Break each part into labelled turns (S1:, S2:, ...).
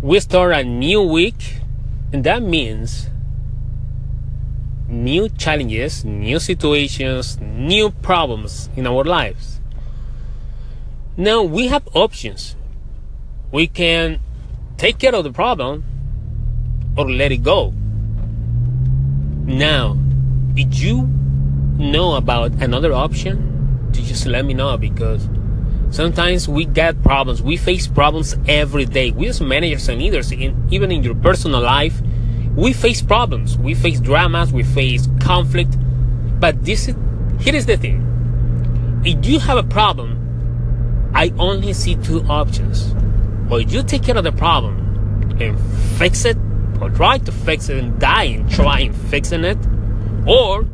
S1: we start a new week, and that means new challenges, new situations, new problems in our lives. Now we have options. We can take care of the problem or let it go. Now, did you know about another option? Just let me know because sometimes we get problems. We face problems every day. We as managers and leaders, in, even in your personal life, we face problems. We face dramas. We face conflict. But this is, here is the thing. If you have a problem, I only see two options. Or you take care of the problem and fix it, or try to fix it and die in trying fixing it, or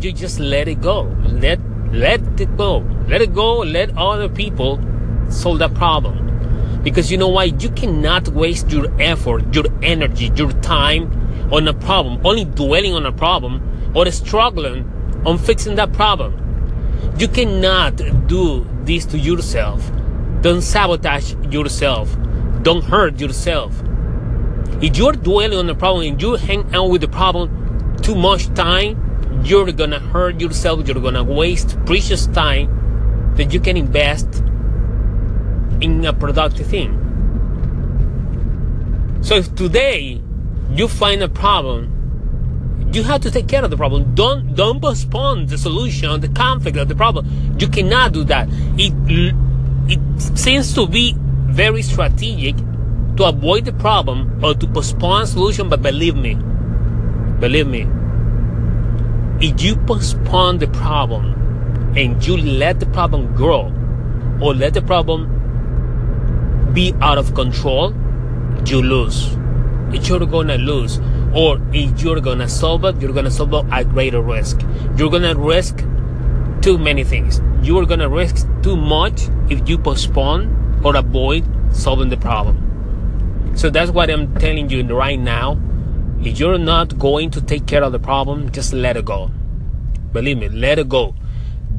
S1: you just let it go. Let let it go. Let it go. Let other people solve that problem. Because you know why? You cannot waste your effort, your energy, your time on a problem, only dwelling on a problem or struggling on fixing that problem. You cannot do this to yourself. Don't sabotage yourself. Don't hurt yourself. If you're dwelling on the problem and you hang out with the problem too much time, you're gonna hurt yourself. You're gonna waste precious time that you can invest in a productive thing. So if today you find a problem, you have to take care of the problem. Don't don't postpone the solution, the conflict of the problem. You cannot do that. It it seems to be very strategic to avoid the problem or to postpone solution, but believe me, believe me, if you postpone the problem and you let the problem grow or let the problem be out of control, you lose. You're gonna lose. Or if you're gonna solve it, you're gonna solve it at greater risk. You're gonna risk too many things. You're gonna risk too much if you postpone or avoid solving the problem. So that's what I'm telling you right now. If you're not going to take care of the problem, just let it go. Believe me, let it go.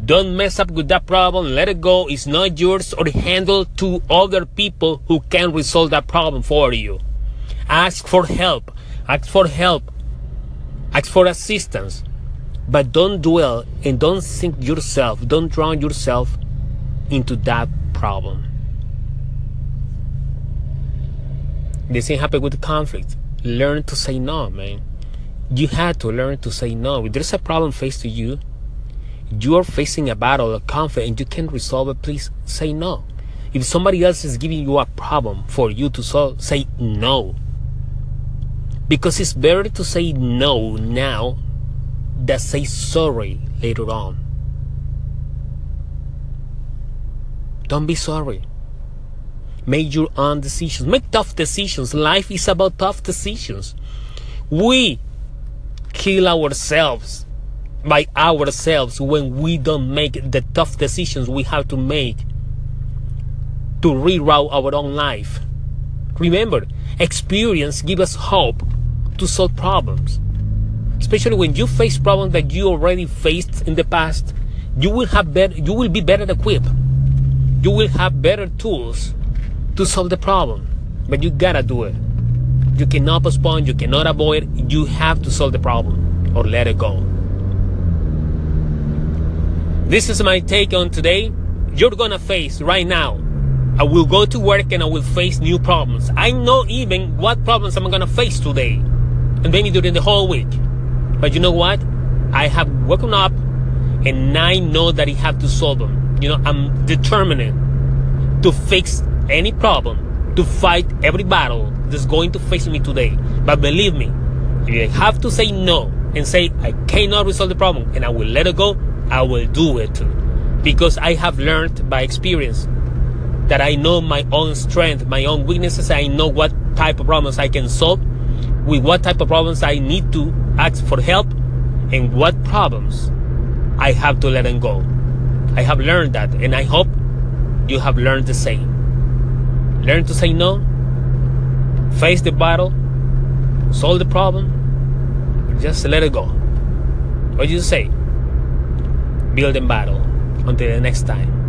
S1: Don't mess up with that problem. Let it go. It's not yours or handle to other people who can resolve that problem for you. Ask for help. Ask for help. Ask for assistance. But don't dwell and don't sink yourself, don't drown yourself into that problem. The same happen with the conflict. Learn to say no, man. You had to learn to say no. If there's a problem faced to you, you are facing a battle, a conflict, and you can't resolve it, please say no. If somebody else is giving you a problem for you to solve, say no. Because it's better to say no now than say sorry later on. Don't be sorry. Make your own decisions. Make tough decisions. Life is about tough decisions. We kill ourselves by ourselves when we don't make the tough decisions we have to make to reroute our own life. Remember, experience gives us hope to solve problems. Especially when you face problems that you already faced in the past, you will have better you will be better equipped. You will have better tools to solve the problem. But you gotta do it. You cannot postpone, you cannot avoid, you have to solve the problem or let it go. This is my take on today. You're gonna face right now. I will go to work and I will face new problems. I know even what problems I'm gonna face today and maybe during the whole week. But you know what? I have woken up and I know that I have to solve them. You know, I'm determined to fix any problem, to fight every battle that's going to face me today. But believe me, if I have to say no and say I cannot resolve the problem and I will let it go, I will do it. Because I have learned by experience that I know my own strength, my own weaknesses. I know what type of problems I can solve, with what type of problems I need to ask for help, and what problems I have to let them go. I have learned that, and I hope you have learned the same. Learn to say no, face the battle, solve the problem, just let it go. What do you say? Build and battle. Until the next time.